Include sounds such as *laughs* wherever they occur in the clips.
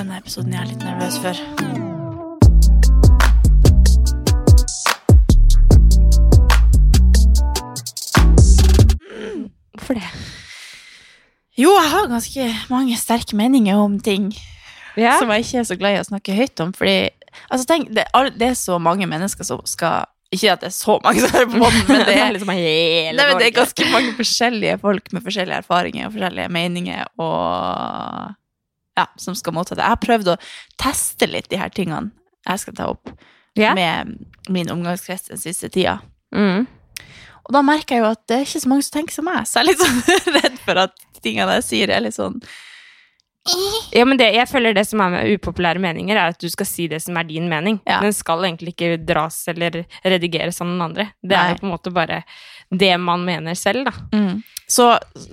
Denne episoden jeg er litt nervøs for. Hvorfor det? Jo, jeg har ganske mange sterke meninger om ting Ja. som jeg ikke er så glad i å snakke høyt om. Fordi altså, tenk, det, er, det er så mange mennesker som skal Ikke at det er så mange som hører på måten, *laughs* men det er, liksom hele Nei, det er ganske mange forskjellige folk med forskjellige erfaringer og forskjellige meninger og ja, som skal motta det. Jeg har prøvd å teste litt de her tingene jeg skal ta opp yeah. med min omgangskrets den siste tida. Mm. Og da merker jeg jo at det er ikke så mange som tenker som meg, så jeg er litt sånn *laughs* redd for at tingene jeg sier, er litt sånn *laughs* Ja, men det, jeg føler det som er med upopulære meninger, er at du skal si det som er din mening. Ja. Den skal egentlig ikke dras eller redigeres av noen andre. Det er jo på en måte bare det man mener selv, da. mm. Så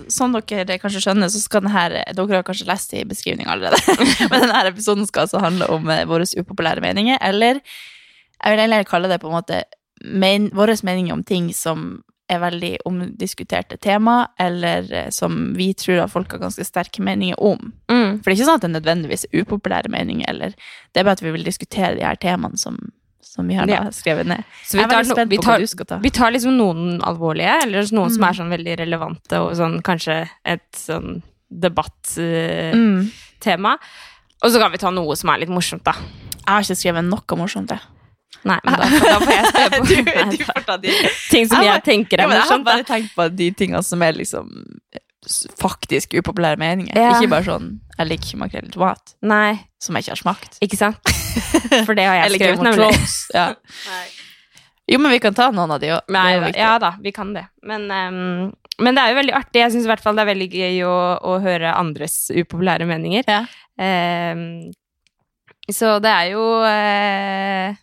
som dere kanskje skjønner, så skal denne Dere har kanskje lest i beskrivninga allerede, *laughs* men denne episoden skal altså handle om eh, våre upopulære meninger, eller jeg vil heller kalle det på en måte men, våre meninger om ting som er veldig omdiskuterte tema, eller eh, som vi tror at folk har ganske sterke meninger om. Mm. For det er ikke sånn at det er nødvendigvis er upopulære meninger, eller det er bare at vi vil diskutere de her temaene som, som vi har da Ja. skrevet ned. Så vi tar, no, vi, tar, ta. vi tar liksom noen alvorlige, eller noen som Mm. er sånn veldig relevante, og sånn kanskje et sånn debattema. Mm. Og så kan vi ta noe som er litt morsomt, da. Jeg har ikke skrevet noe morsomt, jeg. Nei, men da, da får jeg spørre på *laughs* Du, du får ta de. ting som Jeg jeg tenker Ja, er men jeg har bare tenkt på de tingene som er liksom faktisk upopulære meninger. Ja. Ikke bare sånn 'jeg liker ikke makrell i tomat', Nei, som jeg ikke har smakt. ikke sant? *laughs* For det har jeg skrevet, nemlig. Ja. *laughs* Jo, men vi kan ta noen av de òg. Ja da, vi kan det. Men, um, men det er jo veldig artig. Jeg syns i hvert fall det er veldig gøy å, å høre andres upopulære meninger. Ja. Um, så det er jo Ja,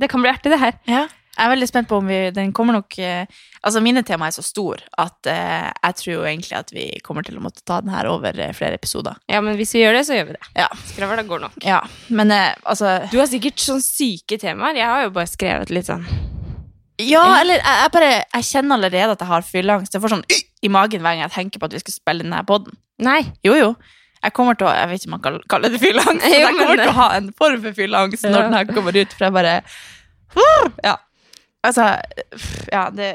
det kan bli artig, det her. Ja. Jeg er veldig spent på om vi Den kommer nok eh, Altså, mine temaer er så store at eh, jeg tror jo egentlig at vi kommer til å måtte ta den her over eh, flere episoder. Ja, men hvis vi gjør det, så gjør vi det. Ja. Skravla går nok. Ja, men eh, altså Du har sikkert sånn syke temaer. Jeg har jo bare skrevet litt sånn Ja, eller jeg, jeg bare Jeg kjenner allerede at jeg har fylleangst. Jeg får sånn i magen hver gang jeg tenker på at vi skal spille denne poden. Nei. Jo, jo. Jeg kommer til å Jeg vet ikke om man kan kalle det fylleangst, men *laughs* jeg kommer til å ha en form for fylleangst når den her kommer ut, for jeg bare Ja. Altså Ja, det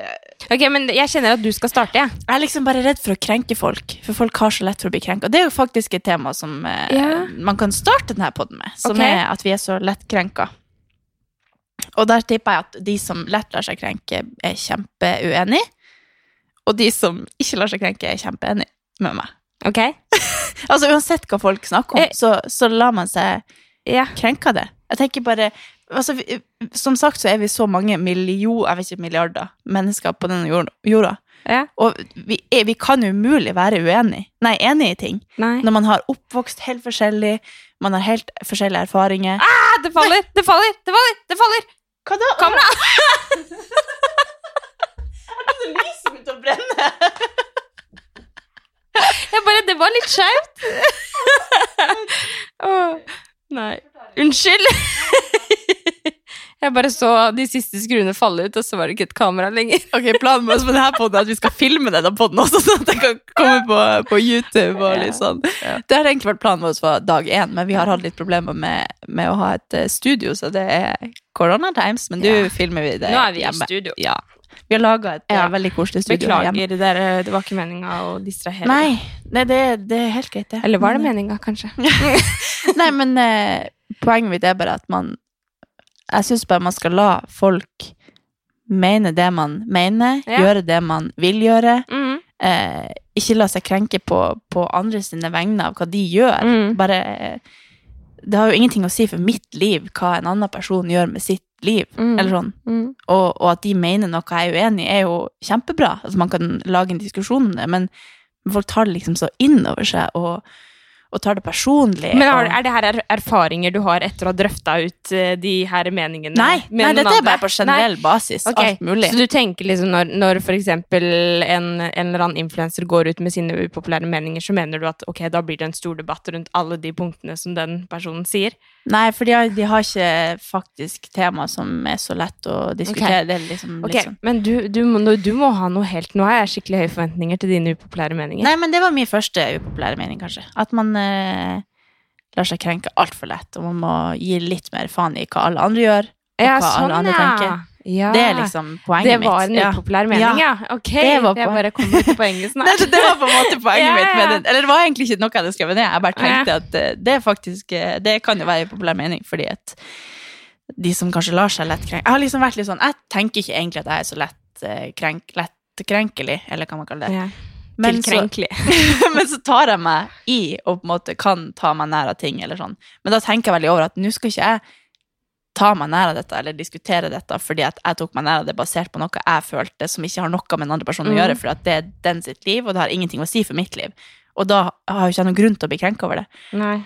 Ok, men jeg kjenner at du skal starte, jeg. Jeg er liksom bare redd for å krenke folk, for folk har så lett for å bli krenka. Det er jo faktisk et tema som Ja. man kan starte denne poden med, som okay. er at vi er så lett krenka. Og der tipper jeg at de som lett lar seg krenke, er kjempeuenig, og de som ikke lar seg krenke, er kjempeenig med meg. Ok? *laughs* Altså Uansett hva folk snakker om, Eh. så, så lar man seg Ja. krenke av det. Jeg tenker bare altså, vi, Som sagt så er vi så mange million, jeg vet ikke milliarder mennesker på denne jorda. ja. Og vi, er, vi kan umulig være uenig, nei, enig i ting. Nei. Når man har oppvokst helt forskjellig, man har helt forskjellige erfaringer. Ah, det faller! Det faller! Det faller! Det faller! Hva da? Kamera! *laughs* Lyset begynte å brenne. Jeg bare, det var litt skjevt. *laughs* oh, nei. Unnskyld. *laughs* Jeg bare så de siste skruene falle ut, og så var det ikke et kamera lenger. *laughs* Ok, Planen med oss med denne podden er at vi skal filme denne podden også, sånn at den kan komme på, på YouTube. og litt sånn. Ja. Det har egentlig vært planen vår fra dag én, men vi har hatt litt problemer med, med å ha et eh, studio, så det er corona times. Men du Ja. filmer vi det Nå er vi i studio. Ja. Vi har laga et eh, Ja. veldig koselig studio. Beklager, det, er- det var ikke meninga å distrahere. Nei, det, det, det er helt greit, det. Eller var det Men, meninga, kanskje? *laughs* Nei, men eh, poenget mitt er bare at man Jeg syns bare man skal la folk mene det man mener, Ja. gjøre det man vil gjøre. Mm. Eh, ikke la seg krenke på, på andre sine vegne av hva de gjør. Mm. Bare eh, Det har jo ingenting å si for mitt liv hva en annen person gjør med sitt liv. Mm. Eller sånn. Mm. Og, og at de mener noe jeg er uenig i, er jo kjempebra. Altså, man kan lage en diskusjon om det, men folk tar det liksom så inn over seg og, og tar det personlig. Men har, er det her er erfaringer du har etter å ha drøfta ut eh, de her meningene? Nei, nei dette er bare på generell basis. Okay. Alt mulig. Så du tenker liksom når, når eksempel en, en eller annen influenser går ut med sine upopulære meninger, så mener du at ok, da blir det en stor debatt rundt alle de punktene som den personen sier? Nei, for de har, de har ikke faktisk tema som er så lett å diskutere. Ok. Det er liksom, okay. liksom. Men du, du, må, du må ha noe helt Nå har jeg skikkelig høye forventninger til dine upopulære meninger. Nei, men det var min første upopulære mening, kanskje. At man eh, lar seg krenke altfor lett, og man må gi litt mer faen i hva alle andre gjør. Ja, hva alle andre tenker. Ja. Det er liksom poenget mitt. Det var en Ja. upopulær mening, ja. Ok, Det var jeg bare kommer til poenget *laughs* snart. Nei, det var på en måte poenget *laughs* yeah. mitt. Med det. Eller det var egentlig ikke noe jeg hadde skrevet ned. Jeg bare tenkte at eh, det faktisk eh, Det kan jo være en populær mening, fordi at de som kanskje lar seg lett krenke Jeg har liksom vært litt sånn Jeg tenker ikke egentlig at jeg er så lett krenk, lett krenkelig, eller hva man kaller det. Ja. Men så, *laughs* men så tar jeg meg i og på en måte kan ta meg nær av ting, eller sånn. Men da tenker jeg veldig over at nå skal ikke jeg ta meg nær av dette, eller diskutere dette, fordi at jeg tok meg nær av det basert på noe jeg følte som ikke har noe med den andre personen å Mhm. gjøre, for det er den sitt liv, og det har ingenting å si for mitt liv. Og da har jo ikke jeg noen grunn til å bli krenka over det. Nei.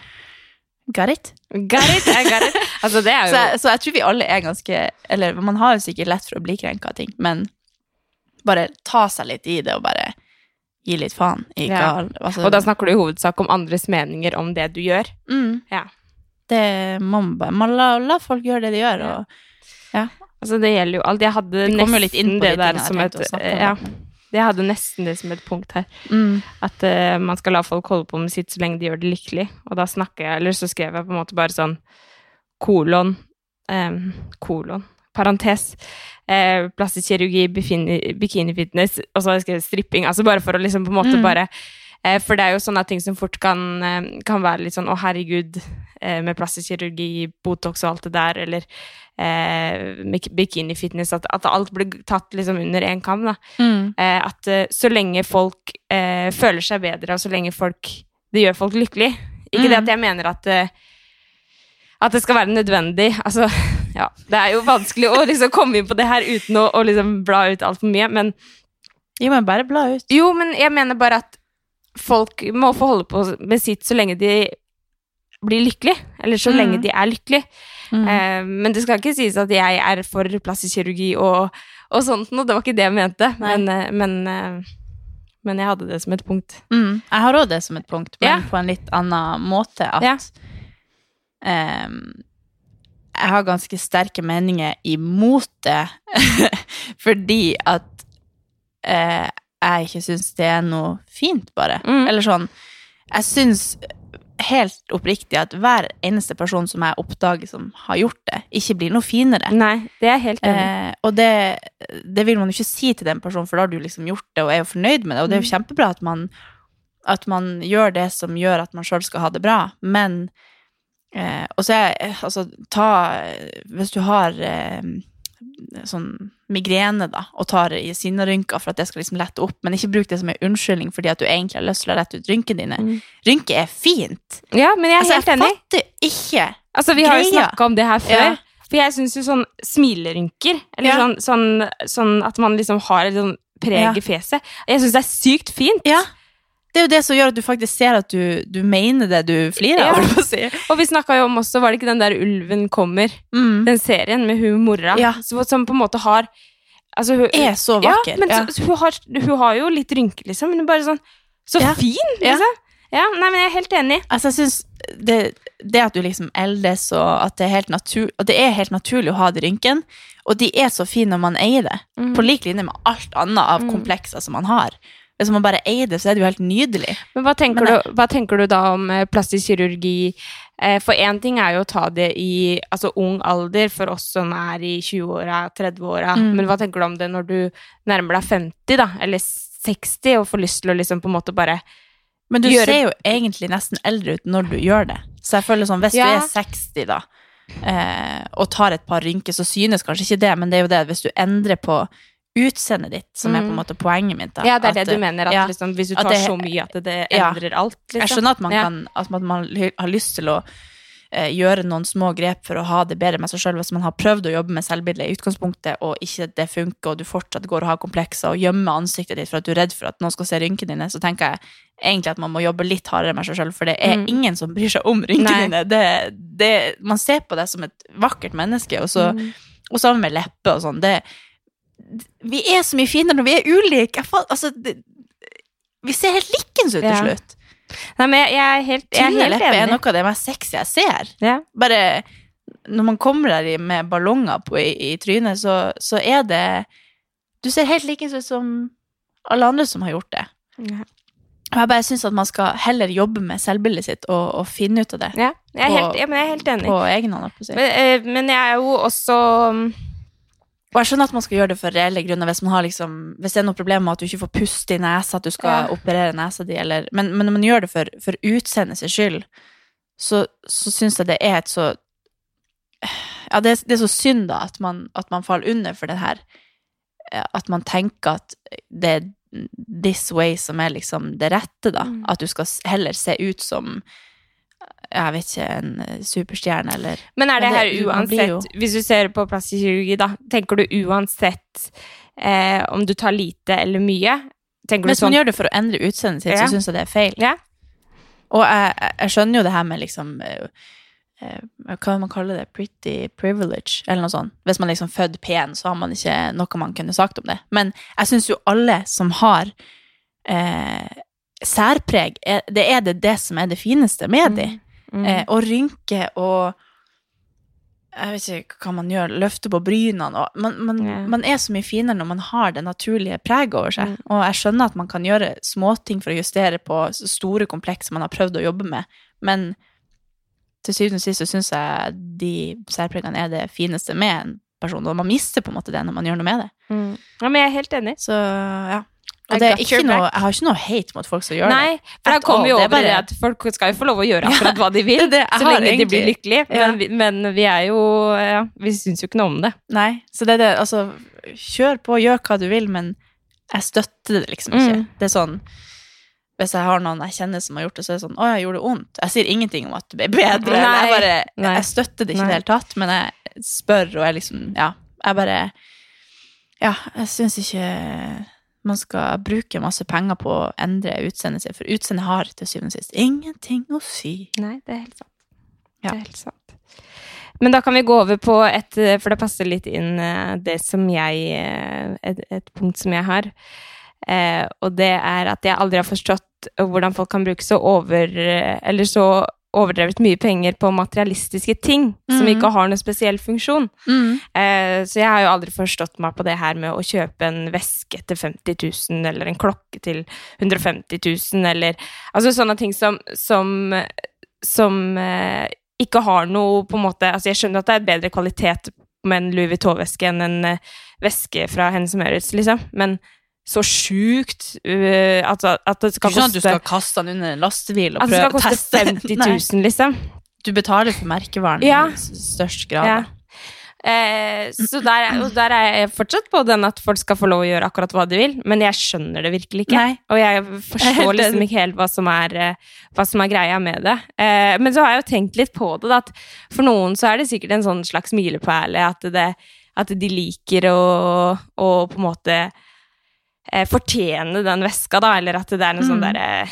Got it? Got it, I got it. Altså, det er *laughs* Så jo jeg, så jeg tror vi alle er ganske Eller man har jo sikkert lett for å bli krenka av ting, men bare ta seg litt i det, og bare gi litt faen Ikke, Ja. altså, Og da snakker du i hovedsak om andres meninger om det du gjør. Mm. Ja. Det må man bare Man la, la folk gjøre det de gjør, og Altså, det gjelder jo alt. Jeg hadde nesten det der som et. Ja, jeg hadde nesten det som et punkt her. Mm. At uh, man skal la folk holde på med sitt så lenge de gjør det lykkelig. Og da snakker jeg, eller så skrev jeg på en måte bare sånn kolon um, Kolon. Parentes. Eh, plastisk kirurgi, bikini- bikinifitness, og så skrevet stripping. Altså bare for å liksom på en måte Mm. bare eh, For det er jo sånne ting som fort kan, eh, kan være litt sånn å herregud, eh, med plastisk kirurgi, Botox og alt det der, eller eh, bik- bikinifitness, at, at alt blir tatt liksom under én kam, da. Mm. Eh, at eh, så lenge folk eh, føler seg bedre, og så lenge folk det gjør folk lykkelig Ikke det Mm. at jeg mener at at det skal være nødvendig. Altså, ja. Det er jo vanskelig å liksom komme inn på det her uten å, å liksom bla ut altfor mye, men Jo, men bare bla ut. jo, men jeg mener bare at folk må få holde på med sitt så lenge de blir lykkelig, Eller så Mm. lenge de er lykkelig. Mm. Eh, men det skal ikke sies at jeg er for plastisk kirurgi og, og sånt noe. Det var ikke det jeg mente. Men, eh, men, eh, men jeg hadde det som et punkt. Mm. Jeg har òg det som et punkt, men Ja. på en litt annen måte. At Ja. em, jeg har ganske sterke meninger imot det, *laughs* fordi at eh, jeg ikke syns det er noe fint, bare. Mm. Eller sånn Jeg syns helt oppriktig at hver eneste person som jeg oppdager som har gjort det, ikke blir noe finere. Nei, det er helt enig. Eh, og det, det vil man jo ikke si til den personen, for da har du liksom gjort det og er jo fornøyd med det. Og det er jo kjempebra at man, at man gjør det som gjør at man sjøl skal ha det bra. Men eh, Og så er eh, altså ta Hvis du har eh, sånn migrene, da, og tar i sinnarynker for at det skal liksom lette opp, men ikke bruk det som en unnskyldning fordi at du egentlig har lyst til å rette ut rynkene dine. Mm. Rynke er fint. Ja, men jeg er Altså, helt jeg enig. fatter ikke Altså, vi har jo greia. snakka om det her før. Ja. For jeg syns jo sånn smilerynker, eller Ja. sånn, sånn, sånn at man liksom har et sånn preg i fjeset, jeg syns det er sykt fint. Ja. Det er jo det som gjør at du faktisk ser at du, du mener det du flirer av. Ja. si. Og vi snakka jo om også, var det ikke den der Ulven kommer? Mm. Den serien med hun mora, Ja. som på en måte har altså, hun, er så vakker. Ja, men Ja. Så, hun, har, hun har jo litt rynker, liksom, men hun er bare sånn Så fin, liksom. Ja, nei, men jeg er helt enig. Altså, jeg synes det, det at du liksom eldes, og at det, er helt natur, og det er helt naturlig å ha de rynkene, og de er så fine når man eier det, Mm. på lik linje med alt annet av Mm. komplekser som man har. Hvis man bare eier det, så er det jo helt nydelig. Men hva tenker, Men du, hva tenker du da om eh, plastisk kirurgi? Eh, For én ting er jo å ta det i altså, ung alder for oss som er i 20-åra, 30-åra. Mm. Men hva tenker du om det når du nærmer deg 50, da? Eller 60, og får lyst til å liksom på en måte bare Men du Gjøre- ser jo egentlig nesten eldre ut når du gjør det. Så jeg føler sånn, hvis Ja. du er 60 da, eh, og tar et par rynker, så synes kanskje ikke det, men det er jo det, hvis du endrer på utseendet ditt, som er på en Mm. måte poenget mitt da. Ja, det er at, det du mener, at ja, liksom, hvis du tar det- så mye at det Ja. endrer alt, liksom. Jeg skjønner at man, Ja. kan, at man har lyst til å eh, gjøre noen små grep for å ha det bedre med seg selv hvis man har prøvd å jobbe med selvbildet i utgangspunktet, og ikke det funker, og du fortsatt går og har komplekser og gjemmer ansiktet ditt for at du er redd for at noen skal se rynkene dine, så tenker jeg egentlig at man må jobbe litt hardere med seg selv, for det er Mm. ingen som bryr seg om rynkene dine. Det, det, man ser på deg som et vakkert menneske, og, så, Mm. og sammen med lepper og sånn. Det, vi er så mye finere når vi er ulike. Altså, det, vi ser helt likens ut til Ja. slutt. Nei, men jeg, jeg er helt, jeg er helt lepper er noe av det mest sexy jeg ser. Ja. Bare når man kommer der med ballonger på, i, i trynet, så, så er det Du ser helt likens ut som alle andre som har gjort det. Ja. Og jeg bare syns at man skal heller jobbe med selvbildet sitt og, og finne ut av det Ja, jeg er På- helt, ja, men jeg er helt enig. på egen hånd. på. Men, eh, men jeg er jo også mm, Og jeg skjønner at man skal gjøre det for reelle grunner. Hvis, man har liksom, hvis det er noe problem med at du ikke får puste i nesa, at du skal Ja. operere nesa di, eller Men, men når man gjør det for, for utseendets skyld, så, så syns jeg det er et så Ja, det det er så synd, da, at man, at man faller under for det her. At man tenker at det er this way som er liksom det rette, da. Mm. At du skal heller se ut som jeg vet ikke, en eh, superstjerne, eller Men er det her man uansett, hvis du ser på plastisk kirurgi, da, tenker du uansett eh, om du tar lite eller mye? Tenker du Hvis man sånn gjør det for å endre utseendet sitt, Ja. så syns jeg det er feil. Ja. Og jeg, jeg- skjønner jo det her med liksom eh, kan Hva man kaller det? Pretty privilege, eller noe sånt. Hvis man liksom er født pen, så har man ikke noe man kunne sagt om det. Men jeg syns jo alle som har eh, særpreg, er, det er det, det som er det fineste med de. Mm. Eh, og rynke og jeg vet ikke hva man gjør, løfte på brynene og man, man, yeah. man er så mye finere når man har det naturlige preget over seg. Mm. Og jeg skjønner at man kan gjøre småting for å justere på store komplekser man har prøvd å jobbe med, men til syvende og sist så syns jeg de særpregene er det fineste med en person, og man mister på en måte det når man gjør noe med det. Mm. Ja, men jeg er helt enig. Så ja. Og det er ikke noe, jeg har ikke noe hate mot folk som gjør det. Nei, for jeg kommer jo er over bare- at folk skal jo få lov å gjøre akkurat hva de vil, *laughs* Det det så lenge lenge de blir egentlig. lykkelige. Ja. Men, men vi er jo ja, Vi syns jo ikke noe om det. Nei, så det er det, altså, kjør på, gjør hva du vil, men jeg støtter det liksom ikke. Mm. Det er sånn, hvis jeg har noen jeg kjenner som har gjort det, så er det sånn, å, jeg gjorde det ondt. Jeg sier ingenting om at det ble bedre, eller jeg Nei, bare, nei. jeg støtter det ikke i det hele tatt, men jeg spør, og jeg liksom, ja, jeg bare, ja, jeg synes ikke man skal bruke masse penger på å endre utseendet sitt, for utseendet har til syvende og sist ingenting å si. Nei, det er helt sant. Ja. Det er helt sant. Men da kan vi gå over på et For det passer litt inn eh, det som jeg eh, Et, et punkt som jeg har. Eh, og det er at jeg aldri har forstått hvordan folk kan bruke så over Eller så overdrevet mye penger på materialistiske ting som Mhm. ikke har noen spesiell funksjon. Mm. Eh, så jeg har jo aldri forstått meg på det her med å kjøpe en veske til 50 000, eller en klokke til 150 000, eller Altså sånne ting som som, som eh, ikke har noe på en måte Altså, jeg skjønner at det er bedre kvalitet med en Louis Vuitton-veske enn en eh, veske fra Hennes Maurits, liksom, men så sjukt uh, altså, at det skal er ikke sånn at du skal kaste den under en lastebil og prøve å teste? At det skal koste teste. *laughs* 50 Nei. 000, liksom. Du betaler for merkevaren Ja. i størst grad. Ja. Eh, så der, er- der er jeg fortsatt på den at folk skal få lov å gjøre akkurat hva de vil, men jeg skjønner det virkelig ikke. Nei. Og jeg forstår *laughs* liksom ikke helt hva som er, eh, hva som er greia med det. Eh, men så har jeg jo tenkt litt på det, da, at for noen så er det sikkert en sånn slags milepæle at, det, at de liker å, å på en måte eh, fortjene den veska, da, eller at det er en sånn Mm. derre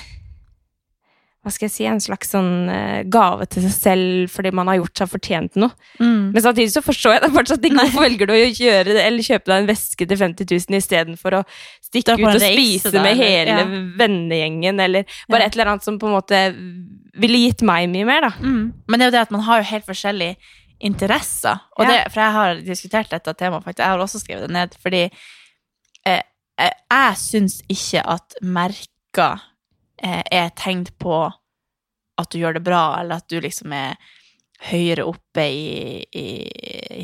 hva skal jeg si, en slags sånn eh, gave til seg selv fordi man har gjort seg fortjent noe. Mm. Men samtidig så forstår jeg det fortsatt ikke. Hvorfor velger du å gjøre det, eller kjøpe deg en veske til 50 000 istedenfor å stikke ut og spise da, med hele ja. vennegjengen, eller bare Ja. et eller annet som på en måte ville gitt meg mye mer, da. Mm. Men det er jo det at man har jo helt forskjellige interesser. Og Ja. det, for jeg har diskutert dette temaet, faktisk. Jeg har også skrevet det ned, fordi jeg syns ikke at merker eh, er tegn på at du gjør det bra, eller at du liksom er høyere oppe i, i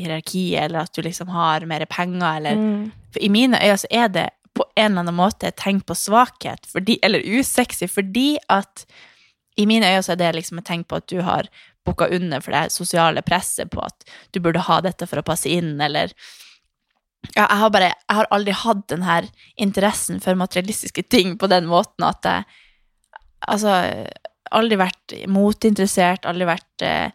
hierarkiet, eller at du liksom har mer penger, eller Mm. For i mine øyne så er det på en eller annen måte et tegn på svakhet, fordi, eller usexy, fordi at i mine øyne så er det liksom et tegn på at du har bukka under for det sosiale presset på at du burde ha dette for å passe inn, eller ja, jeg har bare Jeg har aldri hatt den her interessen for materialistiske ting på den måten at jeg Altså, aldri vært motinteressert, aldri vært eh,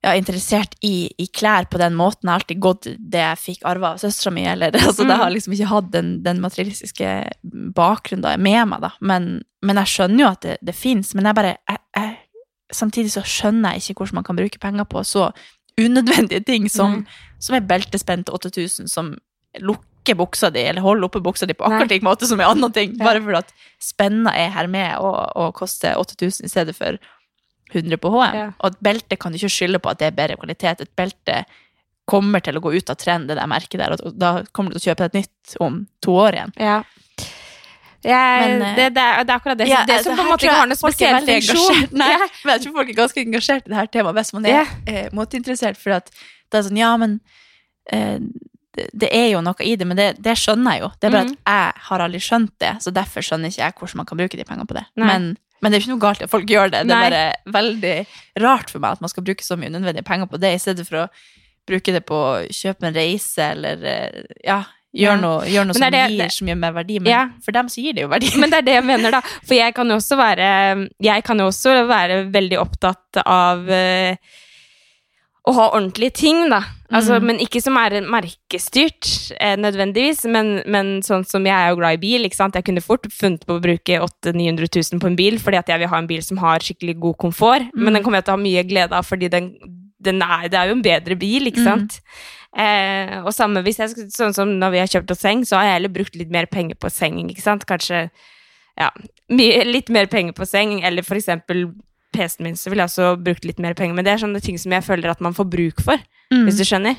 ja, interessert i, i klær på den måten. Jeg har alltid gått det jeg fikk arva av søstera mi. Eller, *laughs* altså, Det har liksom ikke hatt den, den materialistiske bakgrunnen da, med meg, da. Men, men jeg skjønner jo at det, det fins. Men jeg bare jeg, jeg, Samtidig så skjønner jeg ikke hvordan man kan bruke penger på så unødvendige ting som, mm. som er beltespent til 8000, som lukker buksa di, eller holder oppe buksa di på akkurat lik måte som en annen ting. Bare fordi at spenna er her med og, og koster 8000 i stedet for 100 på HM. Ja. Og et belte kan du ikke skylde på at det er bedre kvalitet. Et belte kommer til å gå ut av trend, det der merket der, og da kommer du til å kjøpe et nytt om to år igjen. Ja. Jeg, Men, eh, det, det, er, det er akkurat det. Ja, det som på en måte ikke har noe folk er spesiell funksjon. *laughs* Nei, Ja. men jeg tror folk er ganske engasjert i det her temaet hvis man er Ja. eh, moteinteressert. For at det er sånn, ja, men eh, det, det er jo noe i det, men det, det skjønner jeg jo. Det er bare mm. at jeg har aldri skjønt det, så derfor skjønner ikke jeg hvordan man kan bruke de pengene på det. Men, men det er ikke noe galt at folk gjør det. Det Nei. er bare veldig rart for meg at man skal bruke så mye unødvendige penger på det, i stedet for å bruke det på å kjøpe en reise eller eh, ja, Ja. gjøre noe, gjør noe som det gir så mye mer verdi. Men Ja. for dem så gir det jo verdi. Men det er det jeg mener, da. *laughs* For jeg kan jo også være Jeg kan også være veldig opptatt av uh, å ha ordentlige ting, da. Altså, Mm. Men ikke som er merkestyrt, eh, nødvendigvis. Men, men sånn som jeg er jo glad i bil. ikke sant? Jeg kunne fort funnet på å bruke 800 000-900 000 på en bil, fordi at jeg vil ha en bil som har skikkelig god komfort. Mm. Men den kommer jeg til å ha mye glede av, fordi den er, det er jo en bedre bil, ikke Mm. sant? Eh, og samme hvis jeg sånn som når vi har kjøpt oss seng, så har jeg heller brukt litt mer penger på seng, ikke sant? Kanskje ja, mye, litt mer penger på seng, eller for eksempel PC-en min, så ville jeg også brukt litt mer penger. Men det er sånne ting som jeg føler at man får bruk for, Mm. hvis du skjønner.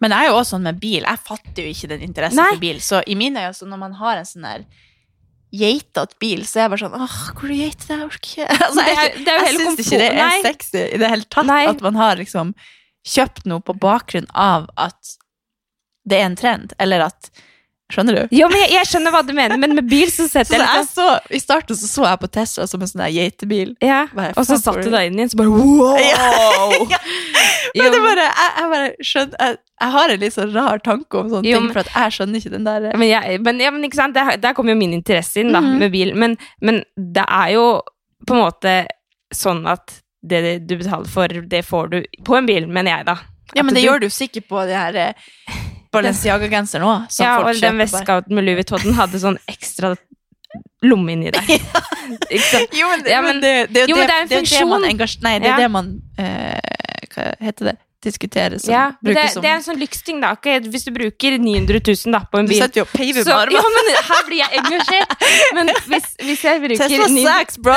Men jeg er jo også sånn med bil. Jeg fatter jo ikke den interessen Nei. for bil. Så i mine øyne, når man har en sånn der geitete bil, så er jeg bare sånn Åh, hvor du geiter det? Jeg orker ikke. *laughs* Altså, Det er- det er jeg syns ikke det er Nei. sexy i det hele tatt Nei. at man har liksom kjøpt noe på bakgrunn av at det er en trend, eller at Skjønner du? Jo, men jeg, jeg skjønner hva du mener, men med bil så Så setter jeg jeg så, I starten så, så jeg på Tesla som en sånn geitebil. ja. Bare, Og så satt du deg inn i den, så bare wow! Ja. *laughs* Men det bare, jeg, jeg bare skjønner jeg, jeg har en litt sånn rar tanke om sånne Jo, ting, for jeg skjønner ikke den der men, jeg, men, ja, men ikke sant, der, der kommer jo min interesse inn, da, Mhm. med bil. Men, men det er jo på en måte sånn at det du betaler for, det får du på en bil, mener jeg, da. Ja, men det du- gjør du sikkert på det her Balenciaga-genseren òg, som ja, folk og den veska med Louis Vuitton hadde sånn ekstra lomme inni der. *laughs* Jo, men det, er jo det man funksjon. Nei, det er det man eh, Hva heter det? Diskuterer og Ja, det, brukes som det er en sånn lyksting, da. Okay, hvis du bruker 900 000 da, på en Du bil setter jo paver på armen! ja, men her blir jeg engasjert. Men hvis, hvis jeg bruker Tesla 900 sucks, bro!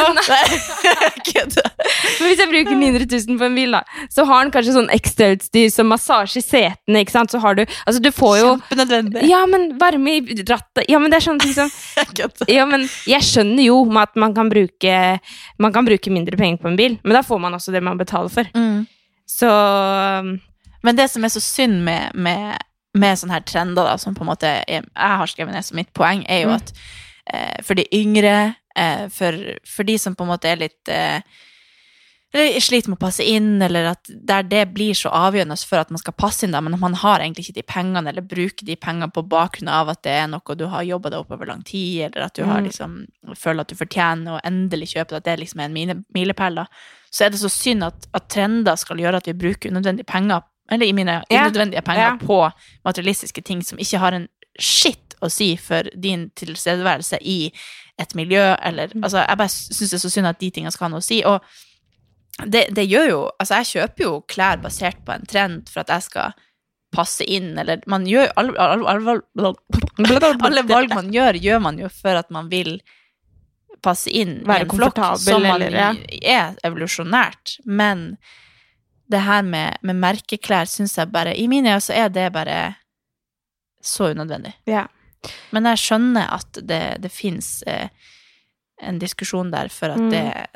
*laughs* *laughs* Kødder. Men hvis jeg bruker 900 000 på en bil, da, så har den kanskje sånn ekstrautstyr som massasje i setene, ikke sant. Så har du Altså, du får jo Kjempenødvendig. Ja, men varme i rattet Ja, men det er sånne ting som *laughs* Ja, men jeg skjønner jo med at man kan bruke Man kan bruke mindre penger på en bil, men da får man også det man betaler for. Mm. Så Men det som er så synd med, med, med sånne her trender, da, som på en måte jeg har skrevet ned som mitt poeng, er jo Mm. at eh, for de yngre, eh, for, for de som på en måte er litt eh, eller sliter med å passe inn, eller at der det blir så avgjørende for at man skal passe inn, da, men man har egentlig ikke de pengene, eller bruker de pengene på bakgrunn av at det er noe du har jobba deg opp over lang tid, eller at du har Mm. liksom, føler at du fortjener å endelig kjøpe det, at det liksom er en milepæl, da. Så er det så synd at, at trender skal gjøre at vi bruker unødvendige penger, eller i mine Ja. unødvendige penger, Ja. på materialistiske ting som ikke har en skitt å si for din tilstedeværelse i et miljø, eller Mm. Altså, jeg bare syns det er så synd at de tingene skal ha noe å si. Og det, det gjør jo Altså, jeg kjøper jo klær basert på en trend for at jeg skal passe inn, eller man gjør alle, alle, alle, alle valg man gjør, gjør man jo for at man vil passe inn i en flokk som man eller- ja. er evolusjonært. Men det her med, med merkeklær syns jeg bare I mine øyne så er det bare så unødvendig. Ja. Men jeg skjønner at det, det fins eh, en diskusjon der for at Mm. det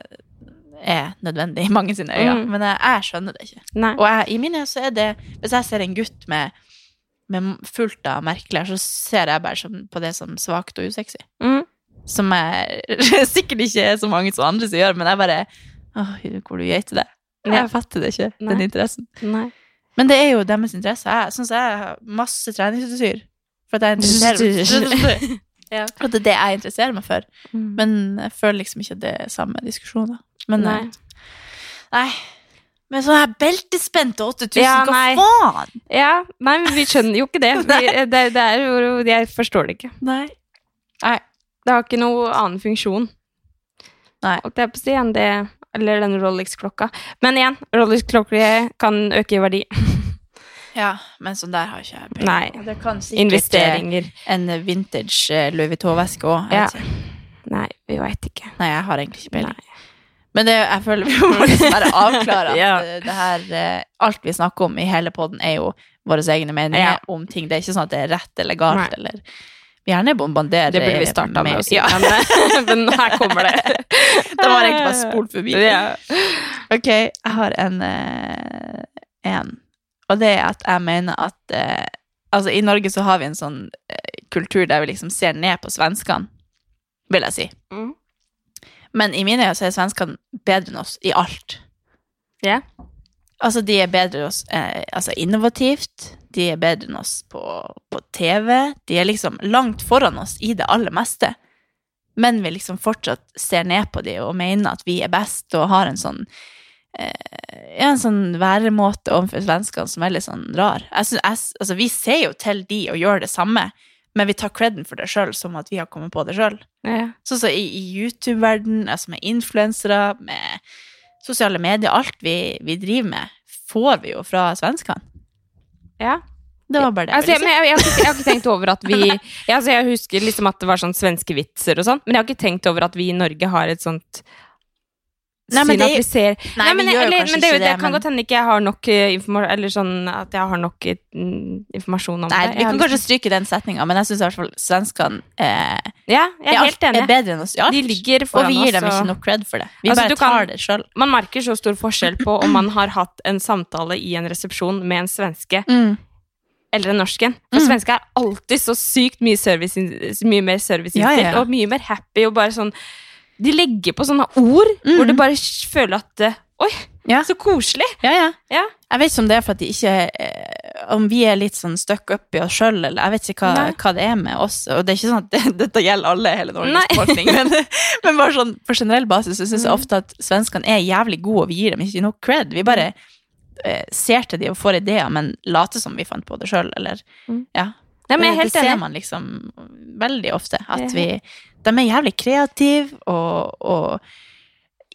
er nødvendig i mange sine øyne. Mm. Men jeg, jeg skjønner det ikke. Nei. Og jeg, i mine øyne så er det Hvis jeg ser en gutt med, med fullt av merkelær, så ser jeg bare som, på det som svakt og usexy. Mm. Som jeg *laughs* sikkert ikke er så mange som andre som gjør, men jeg bare Åh, hvor du geiter det. Jeg fatter det ikke, Nei. den interessen. Nei. Men det er jo deres interesse. Jeg syns jeg har masse treningsutstyr. For at jeg interesserer *laughs* Ja. For det er det jeg interesserer meg for. Mm. Men jeg føler liksom ikke at det er samme diskusjoner. Men Nei. nei. nei. Men sånn her beltespente 8000, Ja, hva nei. faen? Ja, nei, men vi skjønner jo ikke det. *laughs* Vi, det, det er jo Jeg forstår det ikke. Nei. Det har ikke noe annen funksjon. Nei. Holdt jeg på å si enn det Eller den Rolex-klokka. Men igjen, Rolex-klokker kan øke i verdi. *laughs* Ja, men sånn der har ikke jeg penger. Nei. Det kan sikkert Investeringer. eh, en vintage eh, Louis Vuitton-veske òg. Ja. Nei, vi veit ikke. Nei, jeg har egentlig ikke peiling. Men det, jeg føler vi må *laughs* liksom bare avklare at Ja. eh, det her Alt vi snakker om i hele poden, er jo våre egne meninger Ja. om ting. Det er ikke sånn at det er rett eller galt, Nei. eller gjerne bombardere Det burde vi starta med å si. Ja. Men, men her kommer det. *laughs* det var egentlig bare spolt forbi. Ja. Ok, jeg har en, eh, en. Og det er at jeg mener at eh, Altså, i Norge så har vi en sånn eh, kultur der vi liksom ser ned på svenskene, vil jeg si. Mm. Men i mine øyne så er svenskene bedre enn oss i alt. Ja. Altså, de er bedre enn oss eh, altså innovativt. De er bedre enn oss på, på TV. De er liksom langt foran oss i det aller meste. Men vi liksom fortsatt ser ned på de og mener at vi er best og har en sånn eh, en sånn væremåte overfor svenskene som er litt sånn rar. Jeg synes, jeg, altså, vi ser jo til de og gjør det samme, men vi tar creden for det sjøl som at vi har kommet på det sjøl. Ja. Sånn som i, i YouTube-verden, altså med influensere, med sosiale medier, alt vi, vi driver med, får vi jo fra svenskene. ja. Det var bare det. Altså, jeg jeg, men jeg, jeg har ikke tenkt over at vi *laughs* altså, Jeg husker liksom at det var sånn svenske vitser og sånn, men jeg har ikke tenkt over at vi i Norge har et sånt Nei, men det- vi ser nei, Nei, men, vi eller, men det, det, det kan godt hende ikke jeg har nok informasjon Eller sånn at jeg har nok eh, informasjon om Nei, det. vi Jeg har kan liksom- kanskje stryke den setninga, men jeg syns i hvert fall svenskene eh, Ja, jeg er helt er bedre enn oss i alt. De ligger og vi gir dem ikke nok cred for det. Vi Altså, bare tar kan- det sjøl. Man merker så stor forskjell på om man har hatt en samtale i en resepsjon med en svenske Mm. eller en norsken. For Mm. svensker er alltid så sykt mye, service, mye mer serviceinnstilt Ja, ja, ja. og mye mer happy og bare sånn De legger på sånne ord Mm. hvor du bare føler at eh, Oi, Ja. så koselig! Ja, ja. Ja. Jeg vet ikke om det er for at de ikke eh, Om vi er litt sånn stuck up i oss sjøl, eller jeg vet ikke hva, hva det er med oss. Og det er ikke sånn at *laughs* det, dette gjelder alle, hele Norges befolkning, men, *laughs* men bare sånn på generell basis så syns jeg Mm. ofte at svenskene er jævlig gode, og vi gir dem ikke noe cred. Vi bare eh, ser til de og får ideer, men later som vi fant på det sjøl, eller Mm. Ja. Nei, men jeg er det, helt det ser enig. man liksom veldig ofte. At vi De er jævlig kreative og, og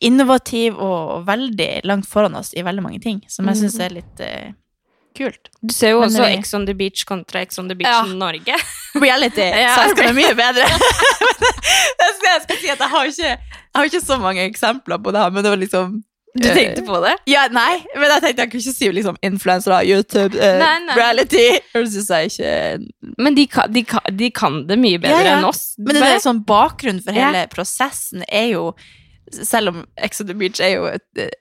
innovative og veldig langt foran oss i veldig mange ting, som jeg syns er litt eh, kult. Du ser jo Men også vi- Ex on the Beach kontra Ex on the Beach Ja. Norge. *laughs* Reality. *laughs* Ja. Svenskene er mye bedre. jeg, *laughs* skal, jeg skal si at jeg har ikke, jeg har ikke så mange eksempler på det her, men det var liksom Du eh, tenkte på det? Ja, nei, men jeg tenkte jeg kunne ikke si liksom influensere, YouTube, uh, Nei, nei. reality. Men de kan, de, kan, de kan det mye bedre Ja, ja. enn oss. Men det er sånn bakgrunn for hele prosessen er jo Selv om Ex on the Beach er jo et,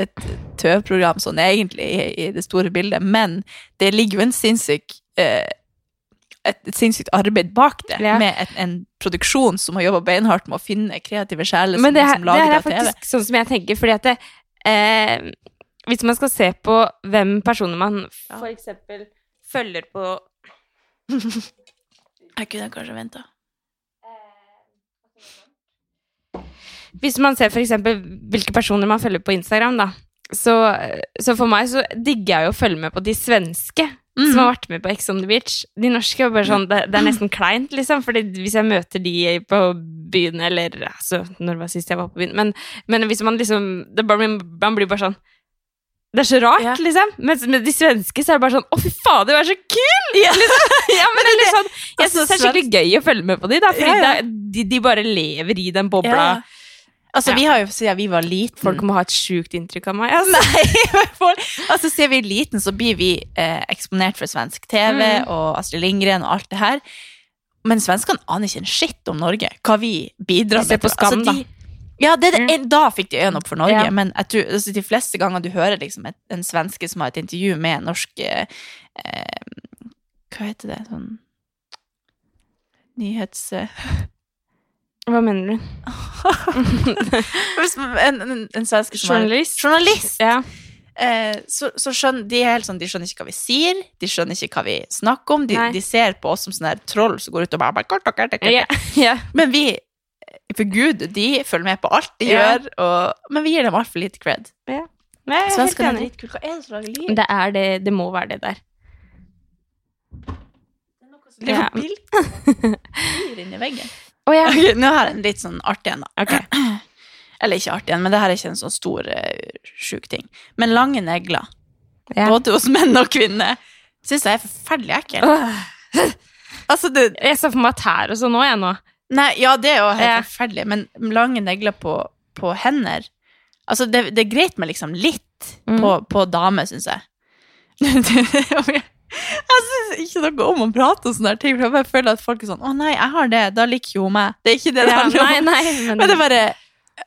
et tøvprogram sånn egentlig i, i det store bildet, men det ligger jo en sinnssyk eh, et, et sinnssykt arbeid bak det, Ja. med et, en produksjon som har jobba beinhardt med å finne kreative sjeler som, Men det, her, som det lager her det er TV. faktisk sånn som jeg tenker, fordi at det, eh, Hvis man skal se på hvem personer man Ja. for eksempel følger på *laughs* Jeg kunne kanskje venta. Hvis man ser for eksempel hvilke personer man følger på Instagram, da. Så, så for meg så digger jeg jo å følge med på de svenske Mm. vært med på Ex on the Beach. De norske er bare sånn, det, det er nesten kleint, liksom. Fordi hvis jeg møter de på byen, eller altså, når var sist jeg var på byen? Men, men hvis man liksom det bare, Man blir bare sånn Det er så rart, Ja. liksom. Mens med de svenske så er det bare sånn Å, fy faen, du er så kul! Liksom. *laughs* Ja, men det er litt sånn Jeg Altså, syns det er skikkelig gøy å følge med på de, da. Fordi Ja, ja. det- de, de bare lever i den bobla. Altså, Ja. vi har jo siden vi var liten Folk må ha et sjukt inntrykk av meg. *laughs* Altså. Nei, for, altså siden vi er liten, så blir vi eh, eksponert for svensk TV Mm. og Astrid Lindgren og alt det her. Men svenskene aner ikke en skitt om Norge. Hva vi bidrar med. på Skam, altså, de, Ja, det, det, da fikk de øynene opp for Norge. Ja. Men tror, altså, de fleste ganger du hører liksom et, en svenske som har et intervju med en norsk eh, eh, Hva heter det? Sånn Nyhets... Hva mener du? *laughs* en, en, en svenske som Journalist? Journalist! Ja. eh, så, så skjønner de er helt sånn, de skjønner ikke hva vi sier, de skjønner ikke hva vi snakker om. De, de ser på oss som sånne her troll som går ut og bare, kort, kort, kort, yeah. Ja. ja. Men vi, for Gud, de følger med på alt de yeah. gjør, og, men vi gir dem altfor lite cred. Nei, jeg er Svenskene er dritkule. Hva er det som lager lyd? Det er det, det må være det der. Det Ja. var bilder inni veggen. Å ja. okay, nå har jeg en litt sånn artig en, da. Okay. *clears throat* Eller ikke artig en, men det her er ikke en sånn stor, uh, sjuk ting. Men lange negler, Ja. både hos menn og kvinner, syns jeg er forferdelig ekkelt. Oh. *laughs* Altså, det, Jeg ser for meg tær og sånn òg, jeg nå. Nei, ja, det er jo helt Ja. forferdelig, men lange negler på, på hender Altså, det, det er greit med liksom litt Mm. på, på dame, syns jeg. *laughs* jeg syns ikke noe om å prate om sånne ting, for jeg bare føler at folk er sånn Å nei, jeg har det, da liker jo hun meg. Det er ikke det det Ja, handler om. nei, nei, men, Men det er bare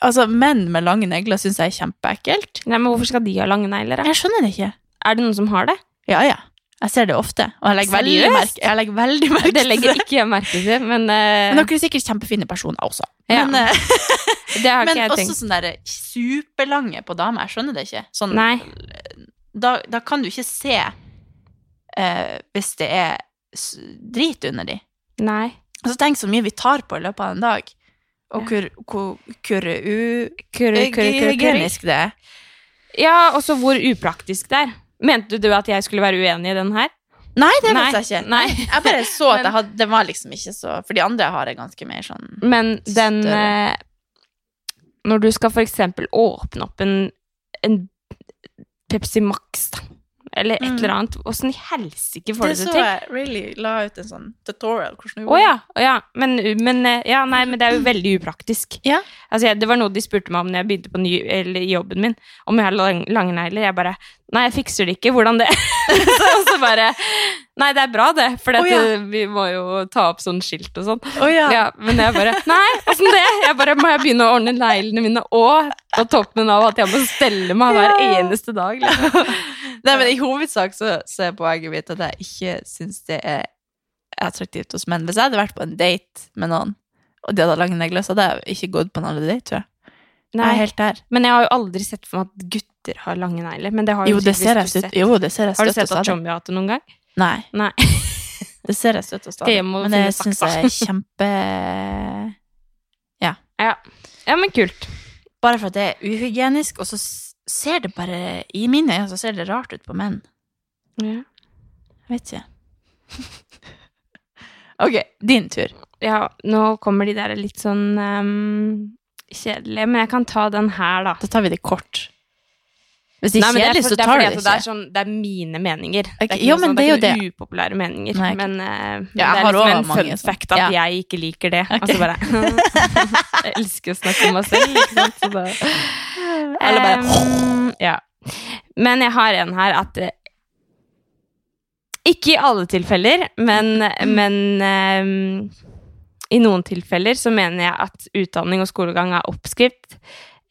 Altså, menn med lange negler syns jeg er kjempeekkelt. nei, men hvorfor skal de ha lange negler? Jeg skjønner det ikke. Er det noen som har det? Ja, ja. Jeg ser det ofte, og jeg legger veldig merke, jeg legger veldig merke Det legger det. ikke jeg merke til, men, uh... Men dere er sikkert kjempefine personer også. Ja. Men, uh... *laughs* det har men jeg tenkt. også sånne sånn der superlange på damer. Jeg skjønner det ikke. Sånn, Nei. Da, da kan du ikke se eh, hvis det er drit under de. Nei. Altså, tenk så mye vi tar på i løpet av en dag. Og hvor, hvor, hvor uhygienisk det er. Ja, og så hvor upraktisk det er. Mente du at jeg skulle være uenig i den her? Nei, det vet jeg ikke. nei. Jeg bare så at *laughs* hadde, det var liksom ikke så For de andre har jeg ganske mer sånn Men den Større. eh, Når du skal for eksempel åpne opp en, en Pepsi Max, da, eller et Mm. eller annet, åssen i helsike får Det til? det så jeg really la ut en sånn tutorial. Hvordan du oh, ja, ja. Men, men, eh, ja, nei, men det er jo veldig upraktisk. Ja. Altså, det var noe de spurte meg om når jeg begynte på ny, eller, jobben min, om jeg hadde lang, lange negler. Jeg bare Nei, jeg fikser det ikke. Hvordan det? *laughs* så, så bare Nei, det er bra, det. For oh, ja. vi må jo ta opp sånn skilt og sånn. Oh, ja. Ja, men jeg bare Nei, åssen det? Jeg bare Må jeg begynne å ordne neglene mine og på toppen av at jeg må stelle meg hver eneste dag? Liksom. *laughs* Nei, men i hovedsak så, så er poenget mitt at jeg ikke syns det er attraktivt hos menn. Hvis jeg hadde vært på en date med noen, og de hadde lange negler, så hadde jeg ikke gått på en annen date, tror jeg. Jeg Nei, helt der. men jeg har jo aldri sett for meg at gutter har lange negler. Men det har Jo, jo det ser jeg støtt. Jo, det ser jeg Har du sett at stadig. Har hatt det noen gang? Nei, Nei. *laughs* det ser jeg støtt og stadig. Men det syns jeg er kjempe *laughs* Ja, Ja, men kult. Bare for at det er uhygienisk, og så ser det bare I mine øyne så ser det rart ut på menn. Ja. Jeg vet ikke. *laughs* ok, din tur. ja, nå kommer de der litt sånn um, kjedelige, men jeg kan ta den her, da. Da tar vi det kort. Hvis det Nei, er men kjedelig, for- så det tar du at det Det er, sånn, det er mine meninger. Det er ikke, jo, sånn, det er det ikke upopulære meninger. Nei, men uh, Ja, det er liksom en fun fact at Ja. jeg ikke liker det. Okay. Altså bare *laughs* Jeg elsker å snakke om meg selv, ikke sant. Så da, Eller bare um, Ja. Men jeg har en her at eh, Ikke i alle tilfeller, men, men um, i noen tilfeller så mener jeg at utdanning og skolegang er oppskrift.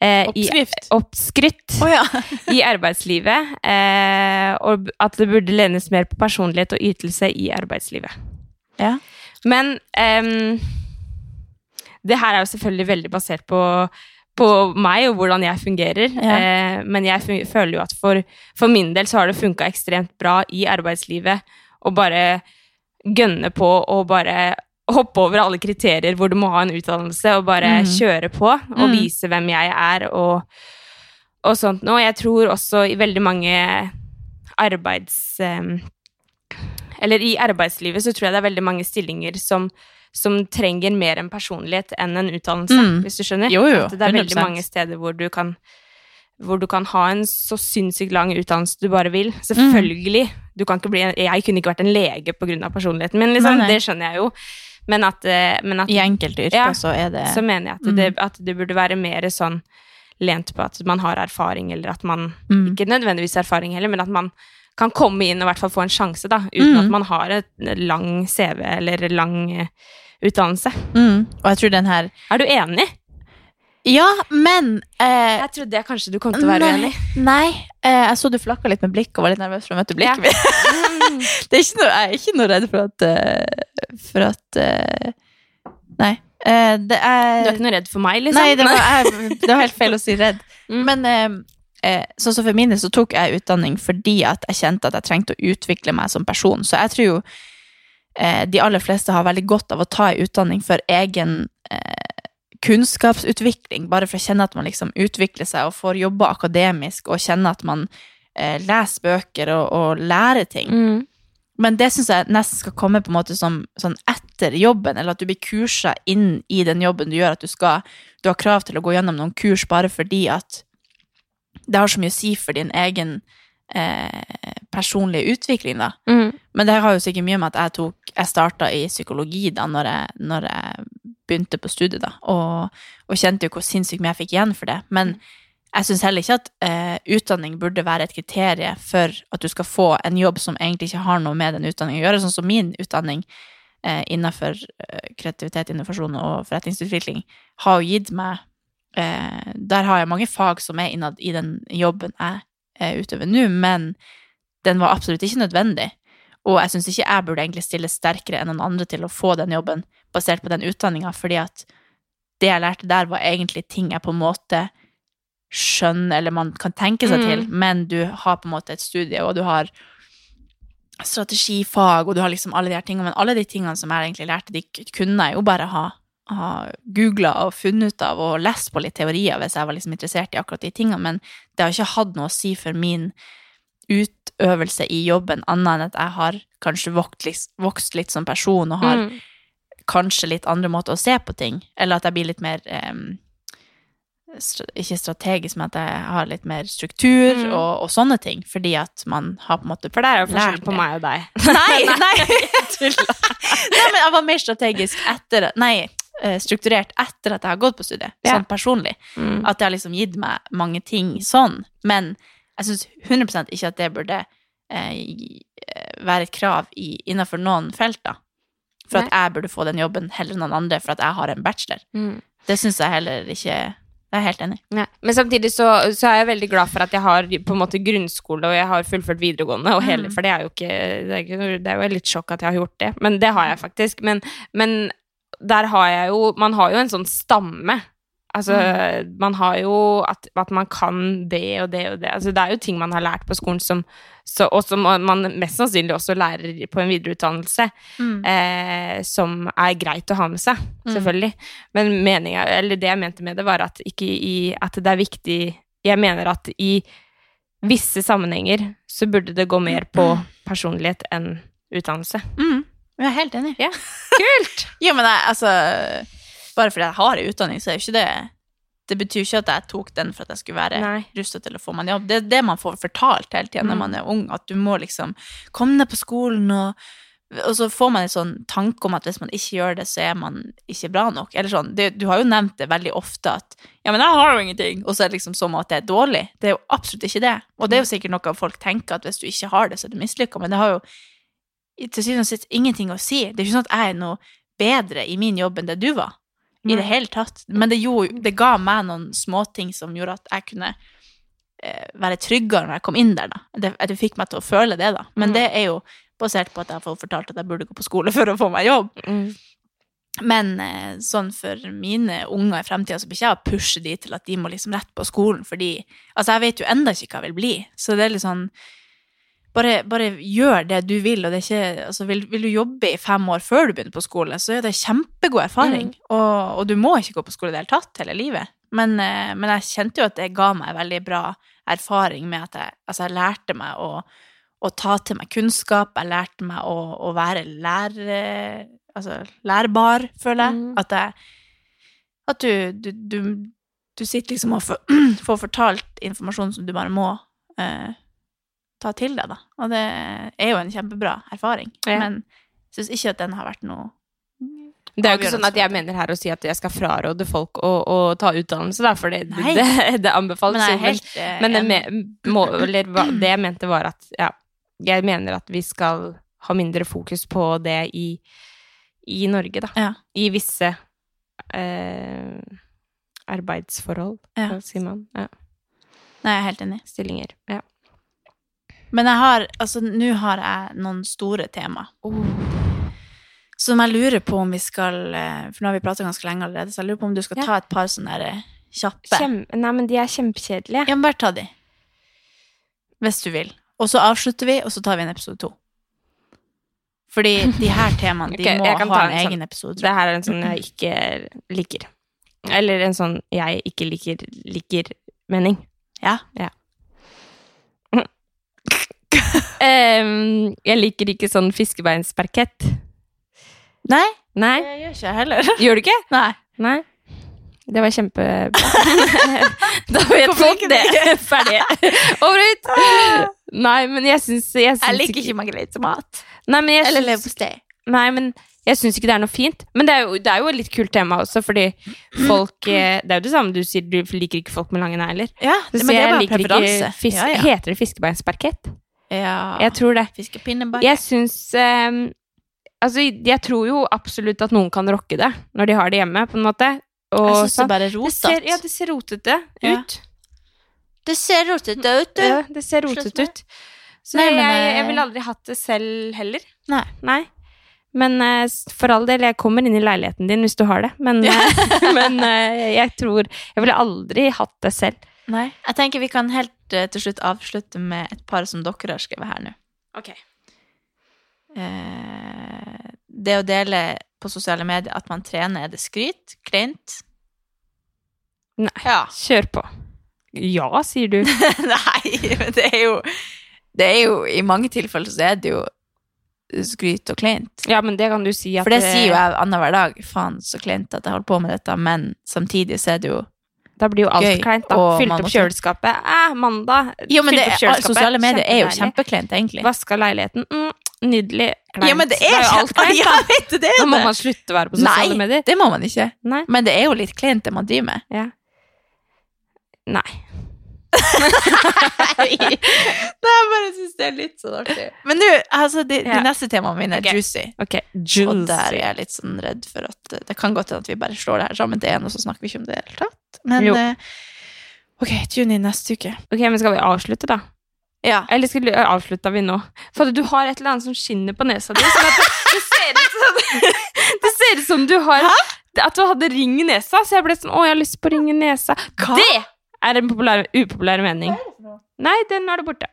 Eh, i- Oppskrytt oh, ja. *laughs* i arbeidslivet, eh, og at det burde lenes mer på personlighet og ytelse i arbeidslivet. Ja. Men eh, det her er jo selvfølgelig veldig basert på, på meg og hvordan jeg fungerer. Ja. Eh, men jeg føler jo at for, for min del så har det funka ekstremt bra i arbeidslivet å bare gønne på og bare hoppe over alle kriterier hvor du må ha en utdannelse, og bare mm. kjøre på og Mm. vise hvem jeg er og, og sånt noe. Jeg tror også i veldig mange arbeids... eller i arbeidslivet så tror jeg det er veldig mange stillinger som, som trenger mer en personlighet enn en utdannelse, Mm. hvis du skjønner. Jo, jo, At det er veldig 100%. mange steder hvor du kan hvor du kan ha en så sinnssykt lang utdannelse du bare vil. Selvfølgelig. Du kan ikke bli en, jeg kunne ikke vært en lege pga. personligheten min, liksom. Nei, nei. det skjønner jeg jo. Men at, eh, men at I enkelte yrker Ja. så er det så mener jeg at Mm. det, at det burde være mer sånn lent på at man har erfaring, eller at man mm. Ikke nødvendigvis erfaring heller, men at man kan komme inn og i hvert fall få en sjanse, da, uten Mm. at man har et lang CV eller lang eh, utdannelse. Mm. Og jeg tror den her Er du enig? Ja, men eh, Jeg trodde jeg kanskje du kom til å være nei, uenig. Nei. Eh, jeg så du flakka litt med blikket og var litt nervøs for å møte blikket mitt. *laughs* Det er ikke noe, jeg er ikke noe redd for at eh, For at eh, Nei. Eh, det er Du er ikke noe redd for meg, liksom? Nei, det var, *laughs* jeg, det var helt feil å si redd. Mm. Men sånn som for min del så tok jeg utdanning fordi at jeg kjente at jeg trengte å utvikle meg som person. Så jeg tror jo eh, de aller fleste har veldig godt av å ta en utdanning for egen kunnskapsutvikling, bare for å kjenne at man liksom utvikler seg og får jobbe akademisk og kjenne at man eh, leser bøker og, og lærer ting. Mm. Men det syns jeg nesten skal komme på en måte som sånn etter jobben, eller at du blir kursa inn i den jobben du gjør, at du skal Du har krav til å gå gjennom noen kurs bare fordi at det har så mye å si for din egen eh, personlige utvikling, da. Mm. Men det har jo sikkert mye med at jeg tok Jeg starta i psykologi da når jeg, når jeg begynte på studiet, da, og, og kjente jo hvor sinnssykt mye jeg fikk igjen for det. Men jeg syns heller ikke at eh, utdanning burde være et kriterium for at du skal få en jobb som egentlig ikke har noe med den utdanningen å gjøre, sånn som min utdanning eh, innenfor eh, kreativitet, innovasjon og forretningsutvikling har jo gitt meg eh, Der har jeg mange fag som er innad i den jobben jeg eh, utøver nå, men den var absolutt ikke nødvendig. Og jeg syns ikke jeg burde egentlig stille sterkere enn noen andre til å få den jobben basert på den utdanninga, fordi at det jeg lærte der, var egentlig ting jeg på en måte skjønner, eller man kan tenke seg Mm. til, men du har på en måte et studie, og du har strategifag, og du har liksom alle de her tingene, men alle de tingene som jeg egentlig lærte, de kunne jeg jo bare ha, ha googla og funnet ut av og lest på litt teorier hvis jeg var liksom interessert i akkurat de tingene, men det har ikke hatt noe å si for min utøvelse i jobben, annet enn at jeg har kanskje vokst, vokst litt som person og har Mm. kanskje litt andre måter å se på ting, eller at jeg blir litt mer um, Ikke strategisk, men at jeg har litt mer struktur Mm. og, og sånne ting, fordi at man har på en måte For det er jo forskjell på meg og deg. *laughs* Nei, *laughs* nei. Nei, men jeg var mer strategisk etter Nei, eh, strukturert etter at jeg har gått på studiet, Ja. sånn personlig. Mm. At det har liksom gitt meg mange ting sånn. Men jeg syns 100% ikke at det burde eh, eh, være et krav i, innenfor noen felt, da. For at jeg burde få den jobben heller enn noen andre for at jeg har en bachelor. Mm. Det syns jeg heller ikke jeg er helt enig. Nei. Men samtidig så, så er jeg veldig glad for at jeg har på en måte grunnskole, og jeg har fullført videregående, og hele, Mm. for det er jo ikke det er, det er jo litt sjokk at jeg har gjort det, men det har jeg faktisk. Men, men der har jeg jo Man har jo en sånn stamme. Altså, man har jo at, at man kan det og det og det. Altså, det er jo ting man har lært på skolen som så, og som man mest sannsynlig også lærer på en videreutdannelse eh, som er greit å ha med seg, Mm. selvfølgelig. Men meninga, eller det jeg mente med det, var at, i, at det er viktig Jeg mener at i visse sammenhenger så burde det gå mer på personlighet enn utdannelse. Mm. Jeg er helt enig. Ja. *laughs* Kult! Jo, men jeg, altså Bare fordi jeg har en utdanning, så er jo ikke det Det betyr ikke at jeg tok den for at jeg skulle være rusta til å få meg en jobb. Det er det man får fortalt hele når Mm. man er ung, at du må liksom komme ned på skolen og og så får man en sånn tanke om at hvis man ikke gjør det, så er man ikke bra nok. Eller sånn, det, Du har jo nevnt det veldig ofte at ja, men jeg har jo ingenting, og så er det liksom som at det er dårlig. Det er jo absolutt ikke det. Og det er jo sikkert noe folk tenker, at hvis du ikke har det, så er du mislykka, men det har jo til syvende og sist ingenting å si. Det er ikke sånn at jeg er noe bedre i min jobb enn det du var. I det hele tatt. Men det, gjorde, det ga meg noen småting som gjorde at jeg kunne eh, være tryggere når jeg kom inn der, da. Det, det fikk meg til å føle det, da. Men Mm. det er jo basert på at jeg har fått fortalt at jeg burde gå på skole *laughs* for å få meg jobb. Mm. Men eh, sånn for mine unger i fremtida, så blir ikke jeg å pushe de til at de må liksom rett på skolen, fordi Altså, jeg vet jo enda ikke hva jeg vil bli, så det er litt sånn bare, bare gjør det du vil, og det er ikke Altså, vil, vil du jobbe i fem år før du begynner på skole, så er det kjempegod erfaring, og, og du må ikke gå på skole i det hele tatt hele livet. Men, eh, men jeg kjente jo at det ga meg veldig bra erfaring med at jeg, altså jeg lærte meg å, å ta til meg kunnskap, jeg lærte meg å, å være lærer, altså lærbar, føler jeg. Mm. At, jeg, at du, du, du, du sitter liksom og får, *clears throat* får fortalt informasjon som du bare må eh, ta til deg, da. Og det er jo en kjempebra erfaring. Ja. Men jeg syns ikke at den har vært noe Det er jo ikke sånn at jeg mener her å si at jeg skal fraråde folk å, å ta utdannelse, da, for det, det, *laughs* det anbefales Men jo. Men, helt eh, men det, må, eller, det jeg mente var at ja, jeg mener at vi skal ha mindre fokus på det i, i Norge, da. Ja. I visse eh, arbeidsforhold, Ja. sier man? Ja, Nei, jeg er helt enig. stillinger. Ja. Men jeg har Altså, nå har jeg noen store tema. Som jeg lurer på om vi skal eh, For nå har vi prata ganske lenge allerede, så jeg lurer på om du skal Ja. ta et par sånne der, eh, kjappe. Kjem, nei, men de er kjempekjedelige. Ja, men bare ta de. Hvis du vil. Og så avslutter vi, og så tar vi en episode to. Fordi de her temaene, de *laughs* okay, må ha en, en sånn- egen episode. Det her er en sånn jeg ikke liker. Eller en sånn jeg ikke liker, liker mening. Ja. Ja. *laughs* Em, jeg liker ikke sånn fiskebeinsparkett. Nei, Nei, det gjør ikke jeg heller. *laughs* gjør du ikke? Nei. Nei. Det var kjempebra. *laughs* da vet folk det. Ferdig. Over ut. Nei, men jeg syns jeg, syns Jeg liker ikke men Eller leverpostei. Nei, men Jeg syns ikke det er noe fint. Men det er, jo, det er jo et litt kult tema også, fordi folk eh, Det er jo det samme du sier, du liker ikke folk med lange negler. Ja, Så men det er jeg bare liker preferanse. ikke fisk, Ja, ja. Heter det fiskebeinsparkett? Ja. Jeg tror det. Fiskepinnebar. Jeg syns um, Altså, jeg tror jo absolutt at noen kan rocke det når de har det hjemme, på en måte. Og Jeg syns det bare er det rotete. ja, det ser rotete Ja. ut. Det ser rotete ut, du. Ja, det ser rotete ut. Så Nei, men, jeg, eh, jeg ville aldri hatt det selv heller. Nei. Nei. Men eh, for all del, jeg kommer inn i leiligheten din hvis du har det. Men, eh, *laughs* men eh, jeg tror Jeg ville aldri hatt det selv. Nei. Jeg tenker vi kan helt eh, til slutt avslutte med et par som dere har skrevet her nå. Ok. Eh, det å dele på sosiale medier at man trener, er det skryt? Kleint? Nei. Ja. Kjør på. Ja, sier du. *laughs* Nei, men det er jo Det er jo I mange tilfeller så er det jo skryt og kleint. Ja, men det kan du si at For det sier jo jeg annenhver dag. Faen, så kleint at jeg holder på med dette. Men samtidig så er det jo Da blir jo alt Gøy, kleint, da. Fylt opp kjøleskapet. Eh, mandag. Jo, men det er, sosiale medier er jo kjempekleint, egentlig. Vaska leiligheten. Mm, nydelig. Kleint. Ja, men det er, jo alt *laughs* kleint, Ja, da. vet du, det er Da må det. man slutte å være på sosiale Nei, medier. det må man ikke. Nei. Men det er jo litt kleint, det man driver med. Ja. Nei. Nei, jeg bare syns det er litt sånn artig. Men du, altså, de, de Ja. neste temaene mine er okay. juicy. Ok, Og der er jeg litt sånn redd for at eh, Det kan godt hende at vi bare slår det her sammen til én, og så snakker vi ikke om det i det hele tatt. Men eh, ok, tune inn neste uke. Ok, men skal vi avslutte, da? Ja. Eller skulle, avslutta vi nå? For du har et eller annet som skinner på nesa di. Sånn at det, det, ser ut som, *laughs* det ser ut som du har At du hadde ring i nesa. Så jeg ble sånn Å, jeg har lyst på ring i nesa. Hva? Det er en populær, upopulær mening. Nei, den er det borte.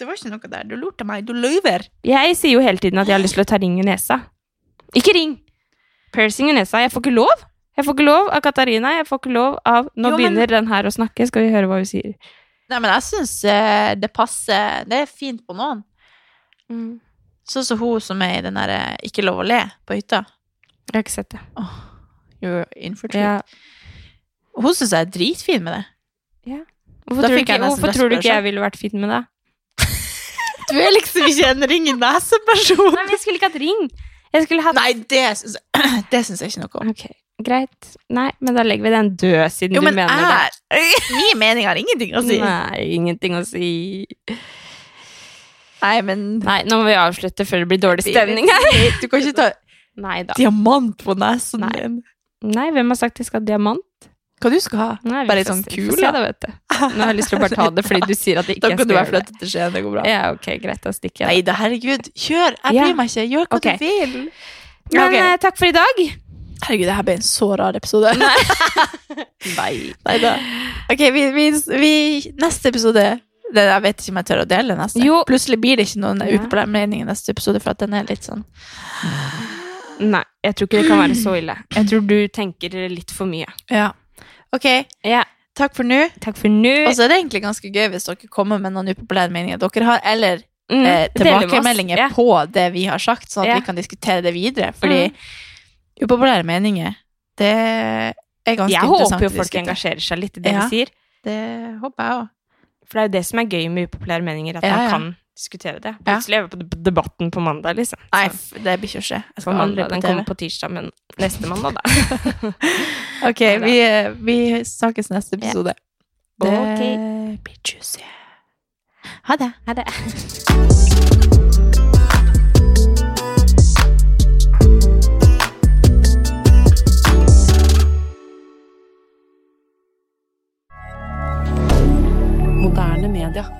Det var ikke noe der. Du lurte meg. Du løyver. Jeg sier jo hele tiden at jeg har lyst til å ta ring i nesa. Ikke ring! Piercing i nesa. Jeg får ikke lov. Jeg får ikke lov av Katarina. Jeg får ikke lov av Nå Jo, men- begynner den her å snakke. Skal vi høre hva hun sier? Nei, men jeg syns eh, det passer Det er fint på noen. Sånn som hun som er i den derre Ikke lov å le på hytta. Jeg har ikke sett det. You're in for treat. Ja. Hun syns jeg er dritfin med det. Hvorfor, tror du, ikke, hvorfor tror du ikke jeg ville vært fin med det? *laughs* Du er liksom ikke en ring i nesen-person. Nei, men jeg skulle ikke hatt ring. Hatt Nei, det syns jeg, *clears throat* det syns jeg ikke noe om. Ok, greit. Nei, men da legger vi den død, siden Jo, du mener mener det. *laughs* min mening har ingenting å si. Nei, ingenting å si. Nei, men Nei, nå må vi avslutte før det blir dårlig stemning her. Du kan ikke ta Neida. diamant på nesen Nei. din. Nei, hvem har sagt jeg skal ha diamant? Hva du skal ha? Nei, Bare får sånn kule? kul, se da. det, vet du. Nå har jeg lyst til å bare ta det fordi du sier at det ikke Da jeg kan du skal være gjøre det. flyttet til Skien. Det går bra. Ja, ok, greit, da stikker Nei da, herregud. Kjør! Jeg Ja. bryr meg ikke. Gjør hva okay. du vil. Men Ok. eh, takk for i dag. Herregud, det her ble en så rar episode. *laughs* Nei. Nei da. Ok, vi, vi, vi Neste episode det, Jeg vet ikke om jeg tør å dele neste. Jo. Plutselig blir det ikke noen Ja. upopulær mening i neste episode, for at den er litt sånn Nei, jeg tror ikke det kan være så ille. Jeg tror du tenker litt for mye. Ja. Ok, Ja, takk for nå. takk for nå. Og så er det egentlig ganske gøy hvis dere kommer med noen upopulære meninger dere har, eller Mm, eh, del med oss. tilbakemeldinger Ja. på det vi har sagt, sånn at Ja. vi kan diskutere det videre. Fordi upopulære meninger, det er ganske Jeg interessant håper jo å folk diskutere. engasjerer seg litt i det Ja. vi sier. Det håper jeg òg. For det er jo det som er gøy med upopulære meninger, at Ja, man kan diskutere det. Plutselig er vi på debatten på mandag, liksom. Nei, det blir ikke å skje. Jeg skal mandag. Den kommer på tirsdag, men neste mandag, da. *laughs* ok, vi, eh, vi, snakkes neste episode. Det okay. blir juicy. Ha det. Ha det. moderne media.